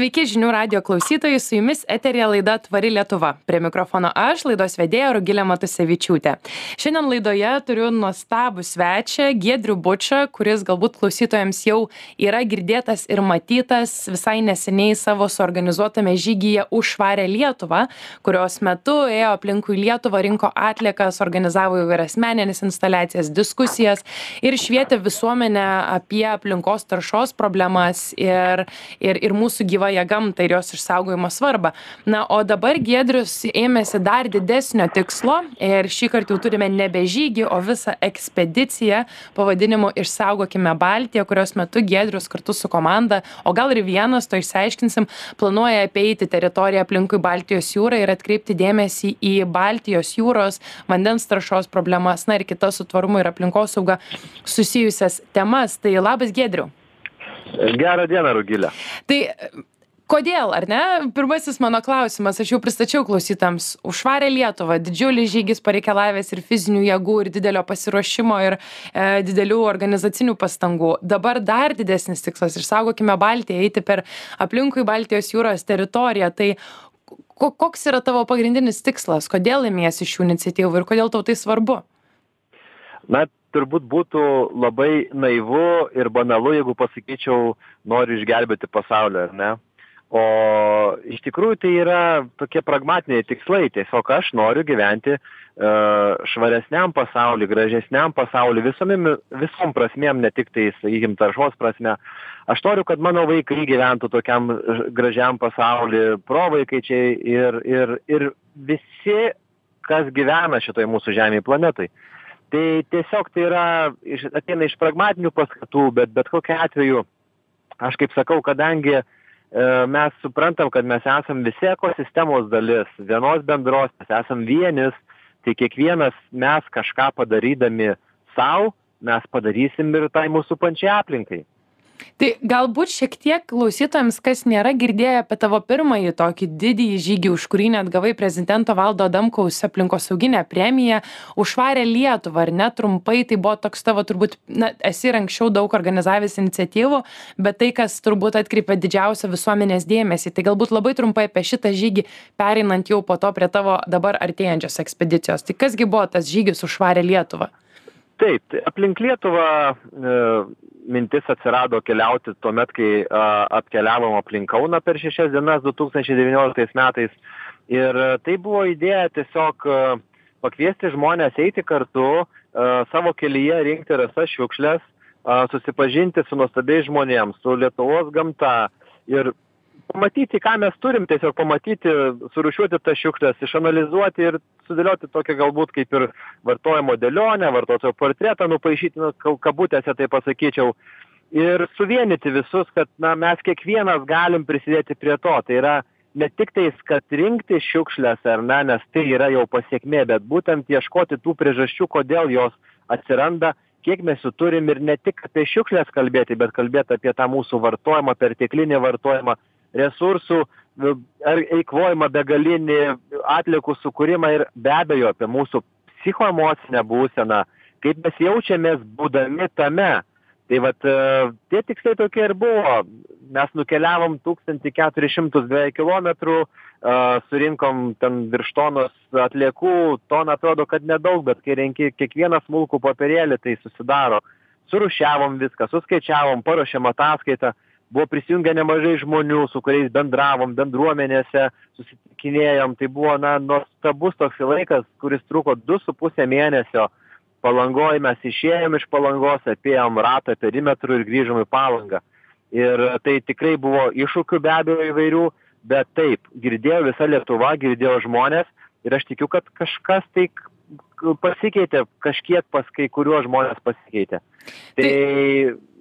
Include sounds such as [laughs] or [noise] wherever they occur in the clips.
Sveiki žinių radio klausytojai, su jumis eterija laida Tvari Lietuva. Prie mikrofono aš, laidos vedėja Rugilė Matusevičiūtė. Šiandien laidoje turiu nuostabų svečią Gedrių Bučią, kuris galbūt klausytojams jau yra girdėtas ir matytas visai neseniai savo suorganizuotame žygyje už švarę Lietuvą, kurios metu ėjo aplinkui Lietuvą, rinko atliekas, organizavo įvairias meninės instaliacijas, diskusijas ir švietė visuomenę apie aplinkos taršos problemas ir, ir, ir mūsų gyvąją gamtą ir jos išsaugojimo svarbą. Na, o dabar Gedrius ėmėsi dar didesnio tikslo ir šį kartą jau turime nebe žygį, o visą ekspediciją pavadinimu Išsaugokime Baltiją, kurios metu Gedrius kartu su komanda, o gal ir vienas, to išsiaiškinsim, planuoja apeiti teritoriją aplinkui Baltijos jūrą ir atkreipti dėmesį į Baltijos jūros vandens taršos problemas, na ir kitas su tvarumu ir aplinkosauga susijusias temas. Tai labas Gedriu. Gerą dieną, Rugilė. Tai kodėl, ar ne? Pirmasis mano klausimas, aš jau pristačiau klausytams, užvarė Lietuvą, didžiulis žygis pareikalavęs ir fizinių jėgų, ir didelio pasiruošimo, ir e, didelių organizacinių pastangų. Dabar dar didesnis tikslas - išsaugokime Baltiją, eiti per aplinkui Baltijos jūros teritoriją. Tai ko, koks yra tavo pagrindinis tikslas, kodėl ėmėsi šių iniciatyvų ir kodėl tau tai svarbu? Na, turbūt būtų labai naivu ir banalu, jeigu pasakyčiau, noriu išgelbėti pasaulį, ar ne? O iš tikrųjų tai yra tokie pragmatiniai tikslai. Tiesiog aš noriu gyventi uh, švaresniam pasauliu, gražesniam pasauliu, visom, visom prasmėm, ne tik tai, sakykim, taršos prasme. Aš noriu, kad mano vaikai gyventų tokiam gražiam pasauliu, provaikaičiai ir, ir, ir visi, kas gyvena šitoj mūsų Žemėje planetai. Uh, tai tiesiog tai yra iš ateina iš pragmatinių paskatų bet bet kokiu atveju aš kaip sakau kadangi e, mes suprantam kad mes esam visi ekosistemos dalis vienos bendros mes esam vienis tai kiekvienas mes kažką padarydami sau mes padarysim ir tai mus supančiai aplinkai tai galbūt šiek tiek klausytojams kas nėra girdėję apie tavo pirmąjį tokį didįjį žygį už kurį net gavai prezidento valdo adamkaus aplinkosauginę premiją už švarią lietuvą ar ne? Trumpai tai buvo toks tavo turbūt na esi ir anksčiau daug organizavęs iniciatyvų bet tai kas turbūt atkreipė didžiausią visuomenės dėmesį. Tai galbūt labai trumpai apie šitą žygį pereinant jau po to prie tavo dabar artėjančios ekspedicijos. Tai kas gi buvo tas žygis už švarią lietuvą taip tai aplink lietuvą e, mintis atsirado keliauti tuomet kai apkeliavom aplink kauną per šešias dienas du tūkstančiai devynioliktais metais. Ir tai buvo idėja tiesiog pakviesti žmones eiti kartu savo kelyje rinkti rasas šiukšles susipažinti su nuostabiais žmonėm su lietuvos gamta. Ir pamatyti ką mes turim tiesiog pamatyti surūšiuoti tas šiukšles išanalizuoti ir sudėlioti tokią galbūt kaip ir vartojimo dėlionę vartotojo portretą nupaišyti nu kabutėse taip pasakyčiau ir suvienyti visus kad na mes kiekvienas galim prisidėti prie to. Tai yra ne tiktais kad rinkti šiukšles ar ne nes tai yra jau pasekmė bet būtent ieškoti tų priežasčių kodėl jos atsiranda kiek mes jų turim ir ne tik apie šiukšles kalbėti bet kalbėt apie tą mūsų vartojimą perteklinį vartojimą resursų ar eikvojimą begalinį atliekų sukūrimą ir be abejo apie mūsų psichoemocinę būseną kaip mes jaučiamės būdami tame. Tai vat e, tie tikslai tokie ir buvo. Mes nukeliavom tūkstantį keturis šimtus beveik kilometrų a surinkom ten virš tonos atliekų tona atrodo kad nedaug bet kai renki kiekvieną smulkų popierėlį tai susidaro. Surūšiavom viską suskaičiavom paruošėm ataskaitą buvo prisijungę nemažai žmonių su kuriais bendravom bendruomenėse susitikinėjom. Tai buvo na nuostabus toks laikas kuris truko du su puse mėnesio. Palangoj mes išėjom iš palangos apėjom ratą perimetru ir grįžom į palangą. Ir tai tikrai buvo iššūkių be abejo įvairių bet taip girdėjo visa lietuva girdėjo žmonės. Ir aš tikiu kad kažkas tai pasikeitė kažkiek pas kai kuriuos žmones pasikeitė. Tai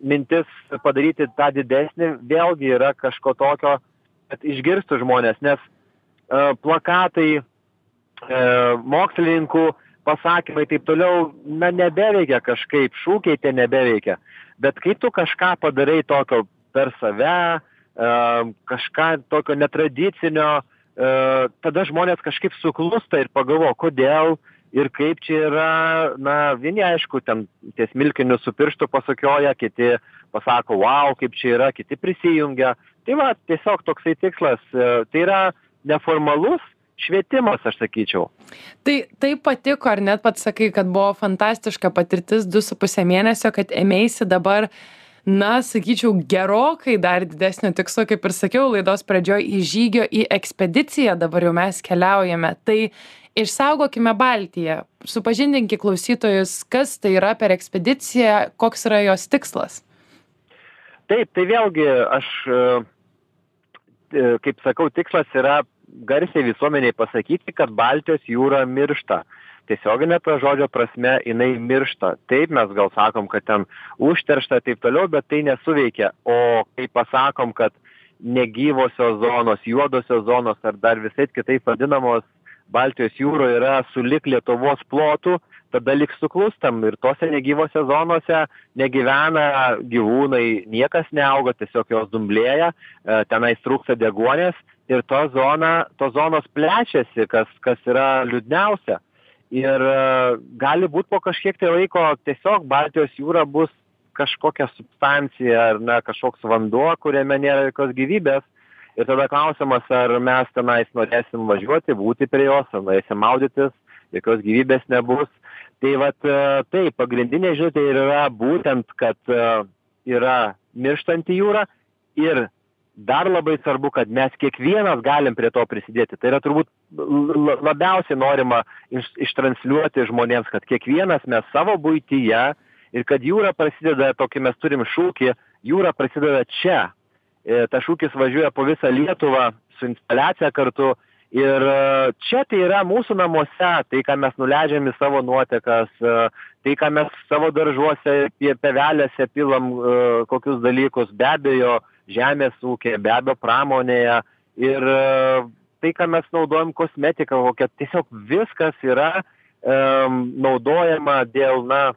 mintis padaryti tą didesnį vėlgi yra kažko tokio kad išgirstų žmonės nes e, plakatai e, mokslininkų pasakymai taip toliau na nebeveikia kažkaip šūkiai tie nebeveikia. Bet kai tu kažką padarai tokio per save e, kažką tokio netradicinio tada žmonės kažkaip suklūsta ir pagalvoja kodėl ir kaip čia yra na vieni aišku ten ties milkiniu su pirštu pasukioja kiti pasako vau kaip čia yra kiti prisijungia. Tai va tiesiog toksai tikslas tai yra neformalus švietimas aš sakyčiau. Tai taip patiko ar net pats sakai kad buvo fantastiška patirtis du su puse mėnesio kad ėmeisi dabar na sakyčiau gerokai dar didesnio tikslo kaip ir sakiau laidos pradžioj į žygio į ekspediciją dabar jau mes keliaujame. Tai išsaugokime baltiją. Supažindinki klausytojus kas tai yra per ekspediciją koks yra jos tikslas. Taip tai vėlgi aš e, kaip sakau tikslas yra garsiai visuomenei pasakyti kad baltijos jūra miršta tiesiogine to žodžio prasme jinai miršta. Taip mes gal sakom kad ten užteršta taip toliau bet tai nesuveikia. O kai pasakom kad negyvosios zonos juodosios zonos ar dar visaip kitaip vadinamos baltijos jūroj yra sulig lietuvos plotu tada lyg suklustam. Ir tose negyvose zonose negyvena gyvūnai niekas neauga tiesiog jos dumblėja e, tenais trūksta deguonies. Ir ta zona tos zonos plečiasi kas kas yra liūdniausia ir e, gali būt po kažkiek tai laiko tiesiog baltijos jūra bus kažkokia substancija ar na kažkoks vanduo kuriame nėra jokios gyvybės. Ir tada klausimas ar mes tenais norėsim važiuoti būti prie jos ar norėsim maudytis jokios gyvybės nebus. Tai vat taip pagrindinė žinutė ir yra būtent kad e, yra mirštanti jūra ir dar labai svarbu kad mes kiekvienas galim prie to prisidėti. Tai yra turbūt labiausiai norima iš ištransliuoti žmonėms kad kiekvienas mes savo buityje ir kad jūra prasideda tokį mes turim šūkį jūra prasideda čia. E, tas šūkis važiuoja po visą lietuvą su instaliacija kartu ir e, čia tai yra mūsų namuose tai ką mes nuleidžiam į savo nuotekas e, tai ką mes savo daržuose pie pievelėse pilam kokius dalykus. Be abejo žemės ūkyje be abejo pramonėje. Ir e, tai ką mes naudojam kosmetika kokia tiesiog viskas yra um, naudojama dėl na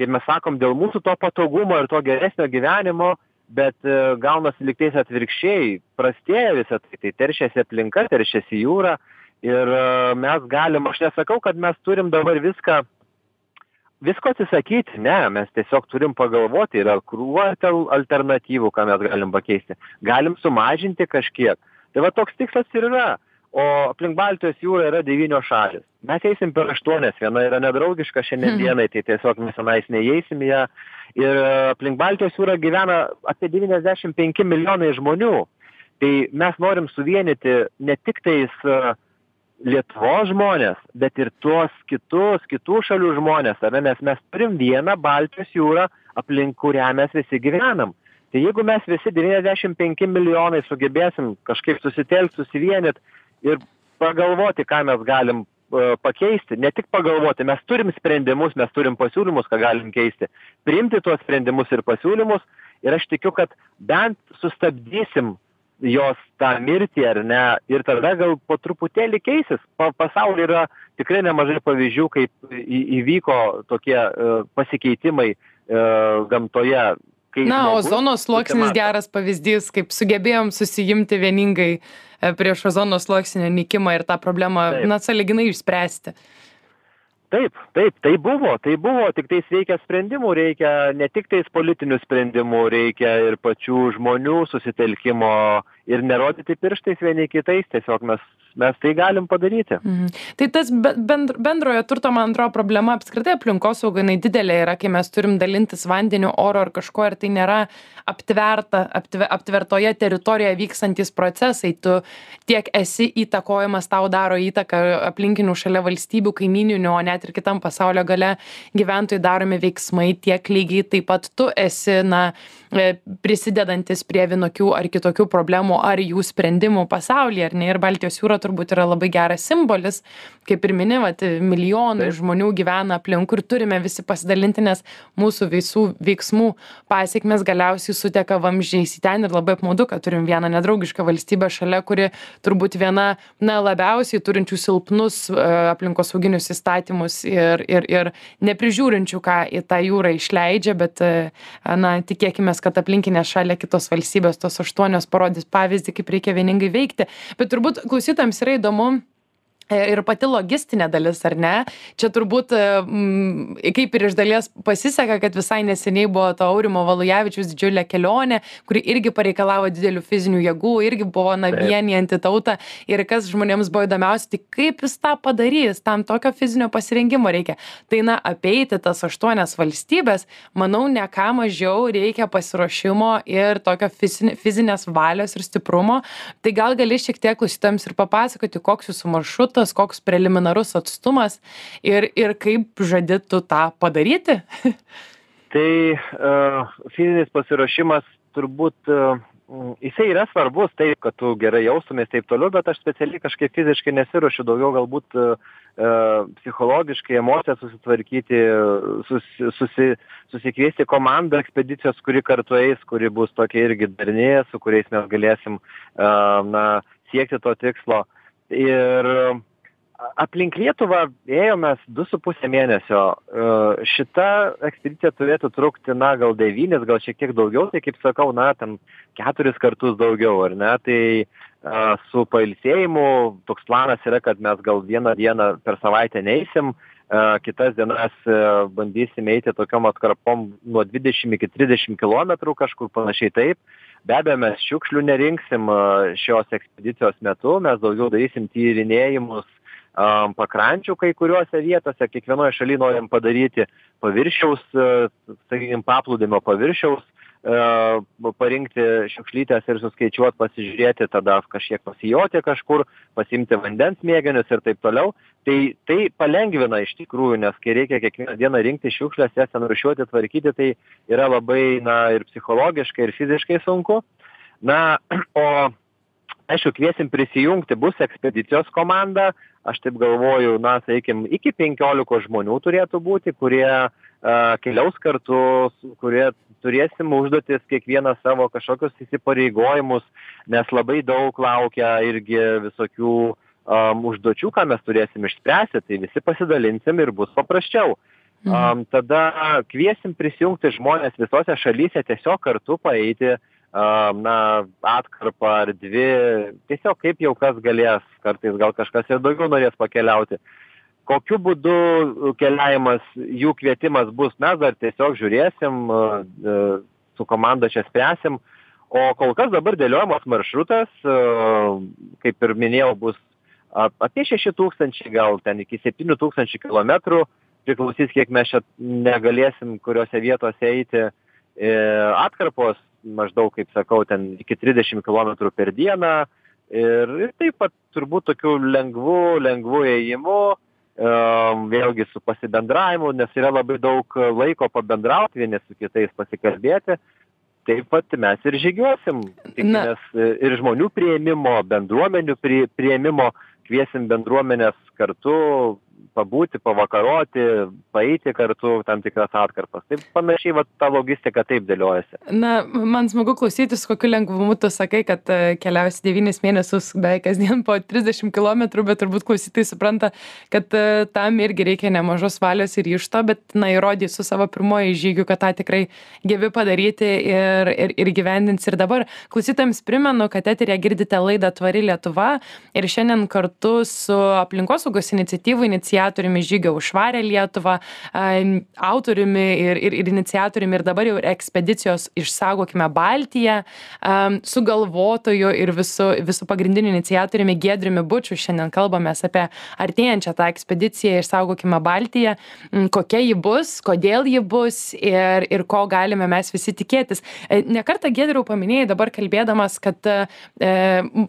kaip mes sakom dėl mūsų to patogumo ir to geresnio gyvenimo bet uh, gaunasi lygtais atvirkščiai prastėja visa tai tai teršiasi aplinka teršiasi jūra. Ir uh, mes galim aš nesakau kad mes turim dabar viską visko atsisakyti ne mes tiesiog turim pagalvoti yra krūva alternatyvų ką mes galim pakeisti. Galim sumažinti kažkiek. Tai va toks tikslas ir yra. O aplink baltijos jūrą yra devynios šalys. Mes eisim per aštuonias. Viena yra nedraugiška šiandien mhm. dienai tai tiesiog mes tenais neįeisim į ją. Ir aplink baltijos jūrą gyvena apie devyniasdešim penki milijonai žmonių. Tai mes norim suvienyti ne tiktais lietuvos žmones bet ir tuos kitus kitų šalių žmones ar ne? Nes mes turim vieną baltijos jūrą aplink kurią mes visi gyvenam. Tai jeigu mes visi devyniasdešim penki milijonai sugebėsim kažkaip susitelkt susivienyt ir pagalvoti ką mes galim e, pakeisti ne tik pagalvoti mes turim sprendimus mes turim pasiūlymus ką galim keisti. Priimti tuos sprendimus ir pasiūlymus. Ir aš tikiu kad bent sustabdysim jos tą mirtį ar ne ir tada gal po truputėlį keisis. Pa pasauly yra tikrai nemažai pavyzdžių kaip į įvyko tokie e, pasikeitimai e, gamtoje. Kai na ozono sluoksnis geras pavyzdys kaip sugebėjom susiimti vieningai e, prieš ozono sluoksnio nykimą ir tą problemą na sąlyginai išspręsti. Taip taip tai buvo tai buvo tiktais reikia sprendimų reikia ne tiktais politinių sprendimų reikia ir pačių žmonių susitelkimo ir nerodyti pirštais vieni kitais tiesiog mes mes tai galim padaryti. Mhm. Tai tas bend, bendrojo turto, man atrodo, problema apskritai aplinkosauga, jinai didelė yra, kai mes turim dalintis vandeniu, oro ar kažko, ir tai nėra aptverta, aptver, aptvertoje teritorijoje vykstantis procesai. Tu tiek esi įtakojamas, tau daro įtaką aplinkinių šalia valstybių, kaimyninių, o net ir kitam pasaulio gale gyventojai daromi veiksmai, tiek lygiai taip pat tu esi, na, e, prisidedantis prie vienokių ar kitokių problemų ar jų sprendimų pasaulyje, ar ne? Ir Baltijos jūra turbūt yra labai geras simbolis, kaip ir mini, vat, milijonai Taip. žmonių gyvena aplink ir turime visi pasidalinti, nes mūsų visų veiksmų pasiekmes galiausiai suteka vamzdžiais į ten ir labai apmaudu, kad turim vieną nedraugišką valstybę šalia, kuri turbūt viena na, labiausiai turinčių silpnus uh, aplinkosauginius įstatymus ir, ir, ir neprižiūrinčių, ką į tą jūrą išleidžia, bet uh, na, tikėkime, kad aplinkinė šalia kitos valstybės, tos aštuonios parodys pavyzdį, kaip reikia vieningai veikti. Bet turbūt klausytams klausytojams yra įdomu ir pati logistinė dalis, ar ne? Čia turbūt m, kaip ir iš dalies pasiseka, kad visai neseniai buvo to Aurimo Valujavičius didžiulė kelionė, kuri irgi pareikalavo didelių fizinių jėgų, irgi buvo na vienijanti tautą. Ir kas žmonėms buvo įdomiausia, tai kaip jis tą padarys, tam tokio fizinio pasirengimo reikia. Tai na, apeiti tas aštuonias valstybės, manau, ne ką mažiau reikia pasiruošimo ir tokio fizinės valios ir stiprumo. Tai gal gali šiek tiek klausytams ir papasakoti, koks jūsų maršrutas maršrutas, koks preliminarus atstumas ir, ir kaip žadi tu tą padaryti? [laughs] tai uh, fizinis pasiruošimas turbūt uh, jisai yra svarbus taip, kad tu gerai jaustumės taip toliau, bet aš specialiai kažkaip fiziškai nesiuošiu, daugiau galbūt uh, psichologiškai emocijas susitvarkyti, susi, susi, susikviesti komandą ekspedicijos, kuri kartu eis, kuri bus tokia irgi darnė, su kuriais mes galėsim uh, na, siekti to tikslo. Ir aplink lietuvą ėjom mes du su puse mėnesio. E, šita ekspedicija turėtų trukti na gal devynis gal šiek tiek daugiau tai kaip sakau na ten keturis kartus daugiau ar ne? Tai e, su pailsėjimu toks planas yra kad mes gal vieną dieną per savaitę neisim kitas dienas bandysim eiti tokiom atkarpom nuo dvidešim iki trisdešim kilometrų kažkur panašiai taip. Be abejo mes šiukšlių nerinksim šios ekspedicijos metu mes daugiau darysim tyrinėjimus pakrančių kai kuriose vietose kiekvienoj šaly norim padaryti paviršiaus sakykim paplūdimio paviršiaus parinkti šiukšlytes ir suskaičiuot pasižiūrėti tada kažkiek pasijoti kažkur pasiimti vandens mėginius ir taip toliau. Tai tai palengvina iš tikrųjų nes kai reikia kiekvieną dieną rinkti šiukšles jas ten rūšiuoti tvarkyti tai yra labai na ir psichologiškai ir fiziškai sunku. Na [clears throat] o aišku kviesim prisijungti bus ekspedicijos komanda. Aš taip galvoju na sakykim iki penkiolikos žmonių turėtų būti kurie a keliaus kartu kurie turėsim užduotis kiekvienas savo kažkokius įsipareigojimus nes labai daug laukia irgi visokių am užduočių ką mes turėsim išspręsti tai visi pasidalinsim ir bus paprasčiau. Am tada kviesim prisijungti žmones visose šalyse tiesiog kartu paeiti na atkarpą ar dvi tiesiog kaip jau kas galės kartais gal kažkas ir daugiau norės pakeliauti kokiu būdu keliavimas jų kvietimas bus mes dar tiesiog žiūrėsim e, su komanda čia spręsim. O kol kas dabar dėliojamas maršrutas e, kaip ir minėjau bus apie šeši tūkstančiai gal ten iki septynių tūkstančių kilometrų. Priklausys kiek mes čia negalėsim kuriose vietose eiti. E, atkarpos maždaug kaip sakau ten iki trisdešim kilometrų per dieną. Ir taip pat turbūt tokiu lengvu lengvu ėjimu vėlgi su pasibendravimu nes yra labai daug laiko pabendraut vieni su kitais pasikalbėti. Taip pat mes ir žygiuosim. Tikimės ir žmonių priėmimo bendruomenių pri priėmimo. Kviesim bendruomenes kartu pabūti pavakaroti paeiti kartu tam tikras atkarpas. Tai panašiai vat ta logistika taip dėliojasi. Na man smagu klausytis kokiu lengvumu tu sakai kad e, keliausi devynis mėnesius beveik kasdien po trisdešim kilometrų bet turbūt klausytojai supranta kad e, tam irgi reikia nemažos valios ir ryžto bet na įrodei su savo pirmuoju žygiu kad tą tikrai gebi padaryti ir ir ir įgyvendinsi ir dabar. Klausytojams primenu kad eteryje girdite laidą tvari lietuva ir šiandien kartu su aplinkosaugos iniciatyvų inicia iniciatoriumi žygio už švarią lietuvą autoriumi ir ir ir iniciatoriumi ir dabar jau ekspedicijos išsaugokime baltiją sugalvotoju ir visu visu pagrindiniu iniciatoriumi giedriumi buču šiandien kalbamės apie artėjančią tą ekspediciją išsaugokime baltiją kokia ji bus kodėl ji bus ir ir ko galime mes visi tikėtis. E, ne kartą giedriau paminėjai dabar kalbėdamas kad e,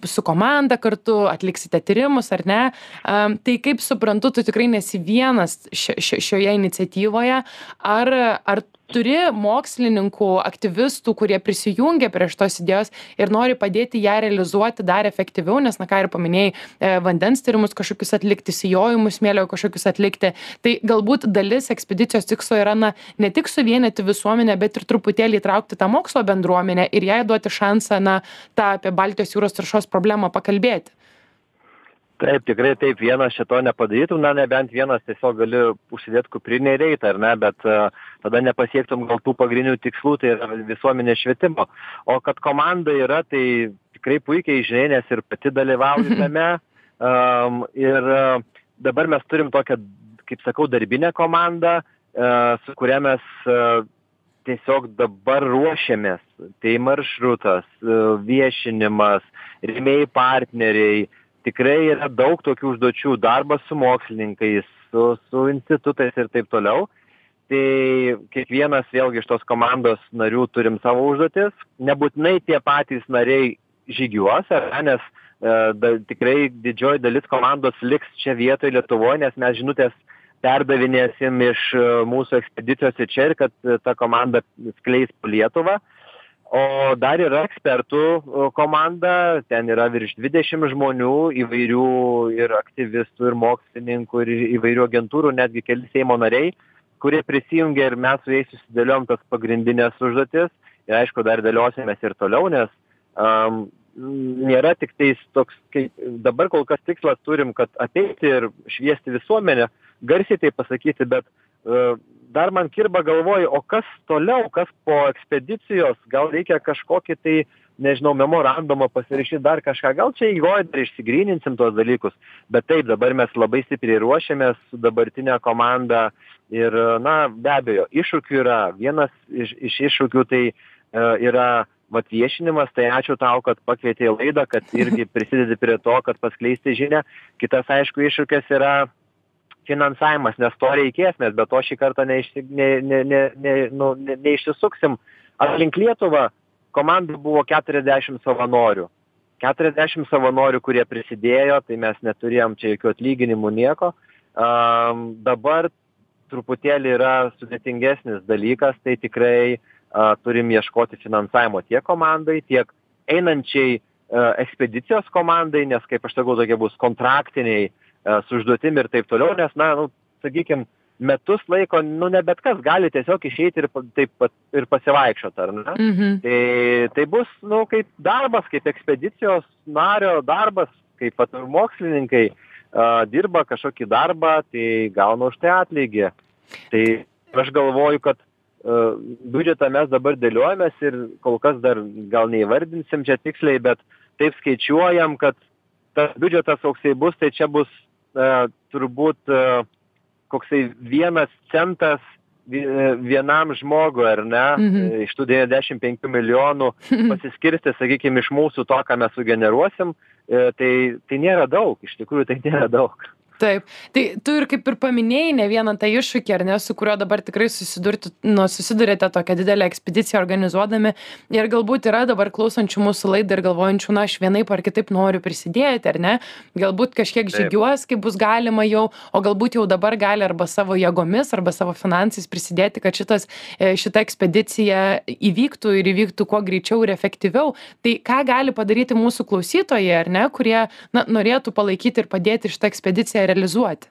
su komanda kartu atliksite tyrimus ar ne? Tai kaip suprantu tu tikrai tikrai nesi vienas šio šio šioje iniciatyvoje. Ar ar turi mokslininkų aktyvistų kurie prisijungia prie šitos idėjos ir nori padėti ją realizuoti dar efektyviau? Nes na ką ir paminėjai e, vandens tyrimus kažkokius atlikti sėjojimų smėlio kažkokius atlikti. Tai galbūt dalis ekspedicijos tikslo yra na ne tik suvienyti visuomenę bet ir truputėlį įtraukti tą mokslo bendruomenę ir jai duoti šansą na tą apie baltijos jūros taršos problemą pakalbėti taip tikrai taip vienas čia to nepadarytum na nebent vienas tiesiog gali užsidėt kuprinę ir eit ar ne bet e, tada nepasiektum gal tų pagrindinių tikslų tai yra visuomenės švietimo o kad komanda yra tai tikrai puikiai žinai nes ir pati dalyvauji [laughs] tame Um, ir uh, dabar mes turim tokią, kaip sakau, darbinę komandą, uh, su kuria mes uh, tiesiog dabar ruošiamės. Tai maršrutas, uh, viešinimas, rėmėjai partneriai. Tikrai yra daug tokių užduočių, darbas su mokslininkais, su, su institutais ir taip toliau. Tai kiekvienas vėlgi iš tos komandos narių turim savo užduotis. Nebūtinai tie patys nariai žygiuos, ar ne, nes e, da, tikrai didžioji dalis komandos liks čia vietoje Lietuvoje, nes mes žinutės perdavinėsim iš e, mūsų ekspedicijos į čia ir kad e, ta komanda skleis Lietuvą. O dar yra ekspertų komanda, ten yra virš 20 žmonių, įvairių ir aktyvistų, ir mokslininkų, ir įvairių agentūrų, netgi keli Seimo nariai, kurie prisijungia ir mes su jais susidėliom tas pagrindinės užduotis. Ir aišku, dar dėliosimės ir toliau, nes um, nėra tik tais toks, kaip dabar kol kas tikslas turim, kad ateiti ir šviesti visuomenę, garsiai tai pasakyti, bet uh, dar man kirba galvoju, o kas toliau, kas po ekspedicijos, gal reikia kažkokį tai, nežinau, memorandumą pasirašyti, dar kažką, gal čia įgoje dar išsigryninsim tuos dalykus, bet taip, dabar mes labai stipriai ruošiamės su dabartinė komanda ir, na, be abejo, iššūkių yra, vienas iš, iš iššūkių tai uh, yra vat viešinimas, tai ačiū tau, kad pakvietė į laidą, kad irgi [laughs] prisidedi prie to, kad paskleisti žinią. Kitas, aišku, iššūkis yra finansavimas, nes to reikės, mes be to šį kartą neišsi, ne, ne, ne, ne, nu, ne, neišsisuksim. Aplink Lietuvą komandai buvo 40 savanorių. 40 savanorių, kurie prisidėjo, tai mes neturėjom čia jokių atlyginimų nieko. Um, dabar truputėlį yra sudėtingesnis dalykas, tai tikrai uh, turim ieškoti finansavimo tiek komandai, tiek einančiai ekspedicijos komandai, nes, kaip aš sakau, tokie bus kontraktiniai su užduotim ir taip toliau, nes, na, nu, sakykime, metus laiko, nu, ne bet kas gali tiesiog išeiti ir, taip, pat, ir pasivaikščioti, ar ne? Mhm. Tai, tai bus, nu, kaip darbas, kaip ekspedicijos nario darbas, kaip pat ir mokslininkai uh, dirba kažkokį darbą, tai gauna už tai atlygį. Tai aš galvoju, kad uh, biudžetą mes dabar dėliojamės ir kol kas dar gal neįvardinsim čia tiksliai, bet taip skaičiuojam, kad tas biudžetas koksai bus, tai čia bus uh, turbūt uh, koksai vienas centas vienam žmogui, ar ne, mhm. iš tų 95 milijonų pasiskirsti, sakykime, iš mūsų to, ką mes sugeneruosim, tai, tai nėra daug, iš tikrųjų tai nėra daug taip. Tai tu ir kaip ir paminėjai ne vieną tą iššūkį ar ne su kuriuo dabar tikrai nu susiduriate tokią didelę ekspediciją organizuodami. Ir galbūt yra dabar klausančių mūsų laidą ir galvojančių na aš vienaip ar kitaip noriu prisidėti ar ne? Galbūt kažkiek žygiuos kai bus galima jau o galbūt jau dabar gali arba savo jėgomis arba savo finansais prisidėti kad šitas e, šita ekspedicija įvyktų ir įvyktų kuo greičiau ir efektyviau. Tai ką gali padaryti mūsų klausytojai ar ne kurie na norėtų palaikyti ir padėti šitą ekspediciją realizuoti?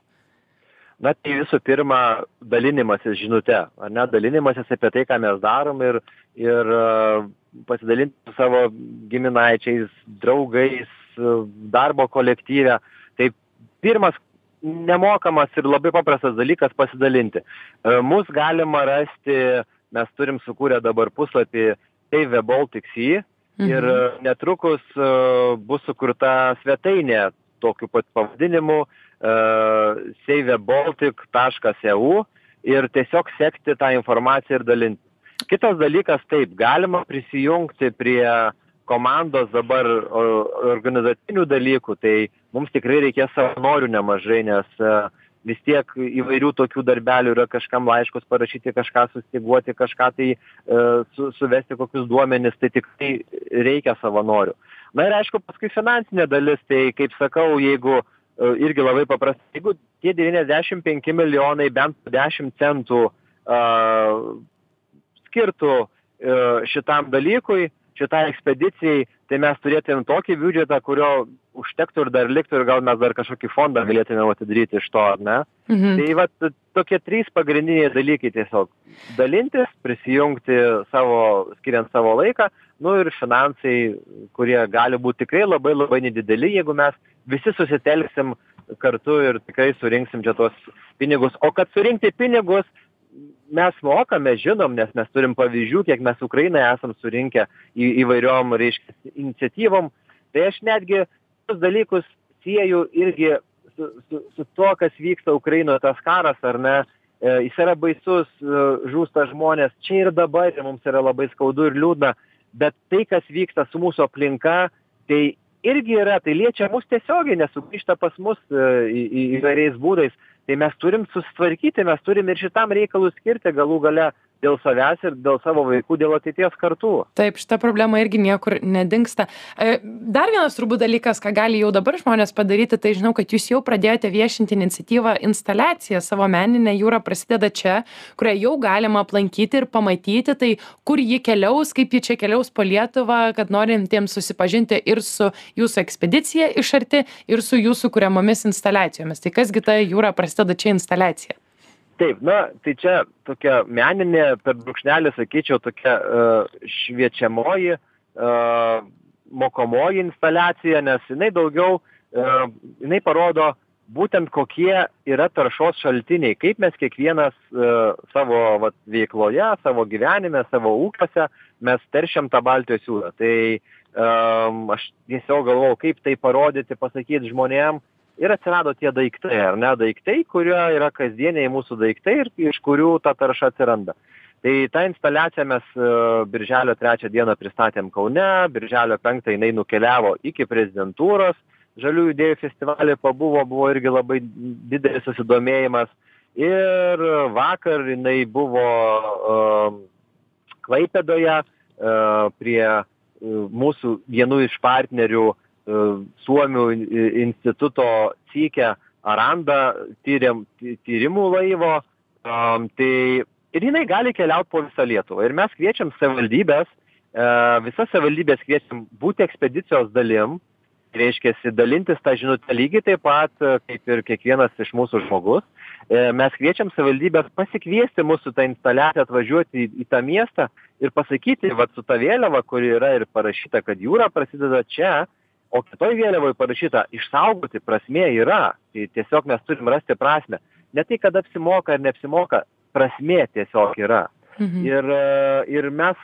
Na, tai visų pirma, dalinimasis žinute, ar ne, dalinimasis apie tai, ką mes darom ir, ir uh, pasidalinti su savo giminaičiais, draugais, darbo kolektyve. Tai pirmas nemokamas ir labai paprastas dalykas pasidalinti. Uh, mus galima rasti, mes turim sukūrę dabar puslapį Save Baltic Sea mhm. ir netrukus bus sukurta svetainė tokiu pat pavadinimu savebaltic.eu ir tiesiog sekti tą informaciją ir dalinti. Kitas dalykas, taip, galima prisijungti prie komandos dabar organizacinių dalykų, tai mums tikrai reikės savanorių nemažai, nes vis tiek įvairių tokių darbelių yra kažkam laiškus parašyti, kažką sustiguoti, kažką tai su, suvesti kokius duomenis, tai tikrai reikia savanorių. Na ir aišku, paskui finansinė dalis, tai kaip sakau, jeigu E, irgi labai paprasta. Jeigu tie 95 milijonai bent 10 centų uh, skirtų uh, šitam dalykui, šitai ekspedicijai, tai mes turėtumėm tokį biudžetą, kurio užtektų ir dar liktų ir gal mes dar kažkokį fondą galėtume atidaryti iš to, ar ne? Mhm. Tai va tokie trys pagrindiniai dalykai tiesiog. Dalintis, prisijungti savo, skiriant savo laiką, nu ir finansai, kurie gali būti tikrai labai labai nedideli, jeigu mes visi susitelksim kartu ir tikrai surinksim čia tuos pinigus. O kad surinkti pinigus, mes mokame, žinom, nes mes turim pavyzdžių, kiek mes Ukrainai esam surinkę į, įvairiom, reiškia, iniciatyvom. Tai aš netgi tuos dalykus sieju irgi su, su, su tuo, kas vyksta Ukrainoje, tas karas ar ne, e, jis yra baisus, e, žūsta žmonės čia ir dabar ir mums yra labai skaudu ir liūdna, bet tai, kas vyksta su mūsų aplinka, tai irgi yra, tai liečia mus tiesiogiai, nesugrįžta pas mus e, į, į, įvairiais būdais. Tai mes turim susitvarkyti, mes turim ir šitam reikalui skirti galų gale dėl savęs ir dėl savo vaikų, dėl ateities kartų. Taip, šita problema irgi niekur nedingsta. E, dar vienas turbūt dalykas, ką gali jau dabar žmonės padaryti, tai žinau, kad jūs jau pradėjote viešinti iniciatyvą instaliaciją savo meninę jūrą prasideda čia, kurią jau galima aplankyti ir pamatyti, tai kur ji keliaus, kaip ji čia keliaus po Lietuvą, kad norintiems susipažinti ir su jūsų ekspedicija iš arti, ir su jūsų kuriamomis instaliacijomis. Tai kasgi ta jūra prasideda čia instaliacija? Taip na tai čia tokia meninė per brūkšnelį sakyčiau tokia e, šviečiamoji e, mokomoji instaliacija nes jinai daugiau e, jinai parodo būtent kokie yra taršos šaltiniai kaip mes kiekvienas savo vat veikloje savo gyvenime savo ūkiuose mes teršiam tą baltijos jūrą. Tai aš tiesiog galvojau kaip tai parodyti pasakyt žmonėm ir atsirado tie daiktai ar ne daiktai kurie yra kasdieniai mūsų daiktai ir iš kurių ta tarša atsiranda. Tai tą instaliaciją mes e, birželio trečią dieną pristatėm kaune birželio penktą jinai nukeliavo iki prezidentūros žaliųjų idėjų festivaly pabuvo buvo irgi labai didelis susidomėjimas ir vakar jinai buvo uh, klaipėdoje uh, prie mūsų vienų iš partnerių E, suomių instituto cykę aranda tyriam tyrimų laivo um, tai ir jinai gali keliaut po visą lietuvą. Ir mes kviečiam savivaldybes uh, visas savivaldybes kviečiam būti ekspedicijos dalim reiškiasi dalintis tą žinutę lygiai taip pat kaip ir kiekvienas iš mūsų žmogus. Mes kviečiam savivaldybes pasikviesti mus su ta instaliacija atvažiuoti į, į tą miestą ir pasakyti vat su ta vėliava kuri yra ir parašyta kad jūra prasideda čia o kitoj vėliavoj parašyta išsaugoti prasmė yra tai tiesiog mes turim rasti prasmę ne tai kad apsimoka ar neapsimoka prasmė tiesiog yra Mhm. Ir, ir mes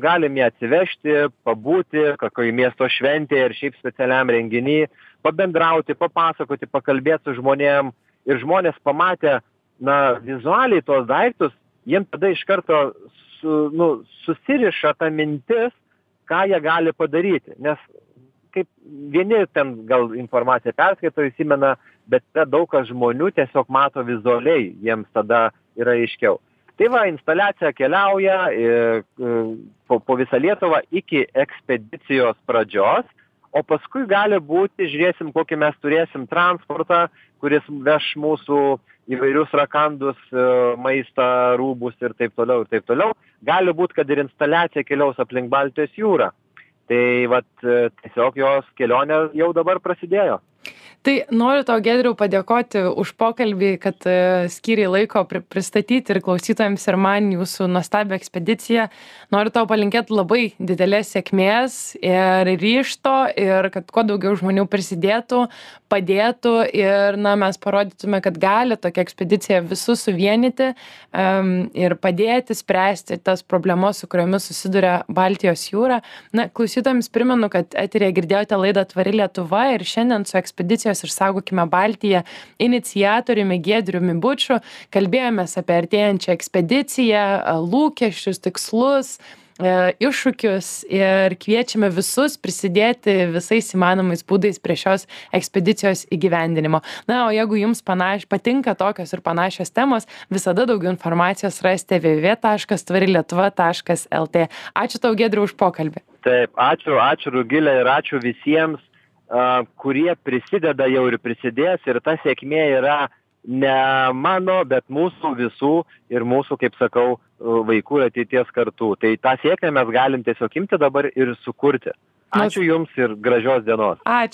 galim ją atsivežti, pabūti kokioj miesto šventėje ir šiaip specialiam renginį, pabendrauti, papasakoti, pakalbėti su žmonėm. Ir žmonės pamatę, na, vizualiai tos daiktus, jiems tada iš karto su, nu, susiriša ta mintis, ką jie gali padaryti. Nes kaip vieni ten gal informaciją perskaito įsimena bet daug kas žmonių tiesiog mato vizualiai jiems tada yra aiškiau tai va instaliacija keliauja ir po, po visą Lietuvą iki ekspedicijos pradžios, o paskui gali būti, žiūrėsim, kokį mes turėsim transportą, kuris veš mūsų įvairius rakandus, e, maistą, rūbus ir taip toliau ir taip toliau. Gali būti, kad ir instaliacija keliaus aplink Baltijos jūrą tai vat e, tiesiog jos kelionė jau dabar prasidėjo tai noriu tau giedriau padėkoti už pokalbį kad e, skyrei laiko pri pristatyti ir klausytojams ir man jūsų nuostabią ekspediciją. Noriu tau palinkėt labai didelės sėkmės ir ryžto ir kad kuo daugiau žmonių prisidėtų padėtų ir na mes parodytume kad gali tokia ekspedicija visus suvienyti em ir padėti spręsti tas problemas su kuriomis susiduria baltijos jūra. Na klausytojams primenu kad eteryje girdėjote laidą tvari lietuva ir šiandien su ekspedicijos akcijos išsaugokime baltiją iniciatoriumi giedriumi buču kalbėjomės apie artėjančią ekspediciją lūkesčius tikslus e, iššūkius ir kviečiame visus prisidėti visais įmanomais būdais prie šios ekspedicijos įgyvendinimo. Na, o jeigu jums panaš, patinka tokios ir panašios temos, visada daugiau informacijos rasite www.tvarilietuva.lt. Ačiū tau, Gedriu, už pokalbį. Taip, ačiū, ačiū Rugilė ir ačiū visiems kurie prisideda jau ir prisidės ir ta sėkmė yra ne mano, bet mūsų visų ir mūsų, kaip sakau, vaikų ir ateities kartų. Tai tą sėkmę mes galim tiesiog imti dabar ir sukurti. Ačiū Jums ir gražios dienos. Ačiū.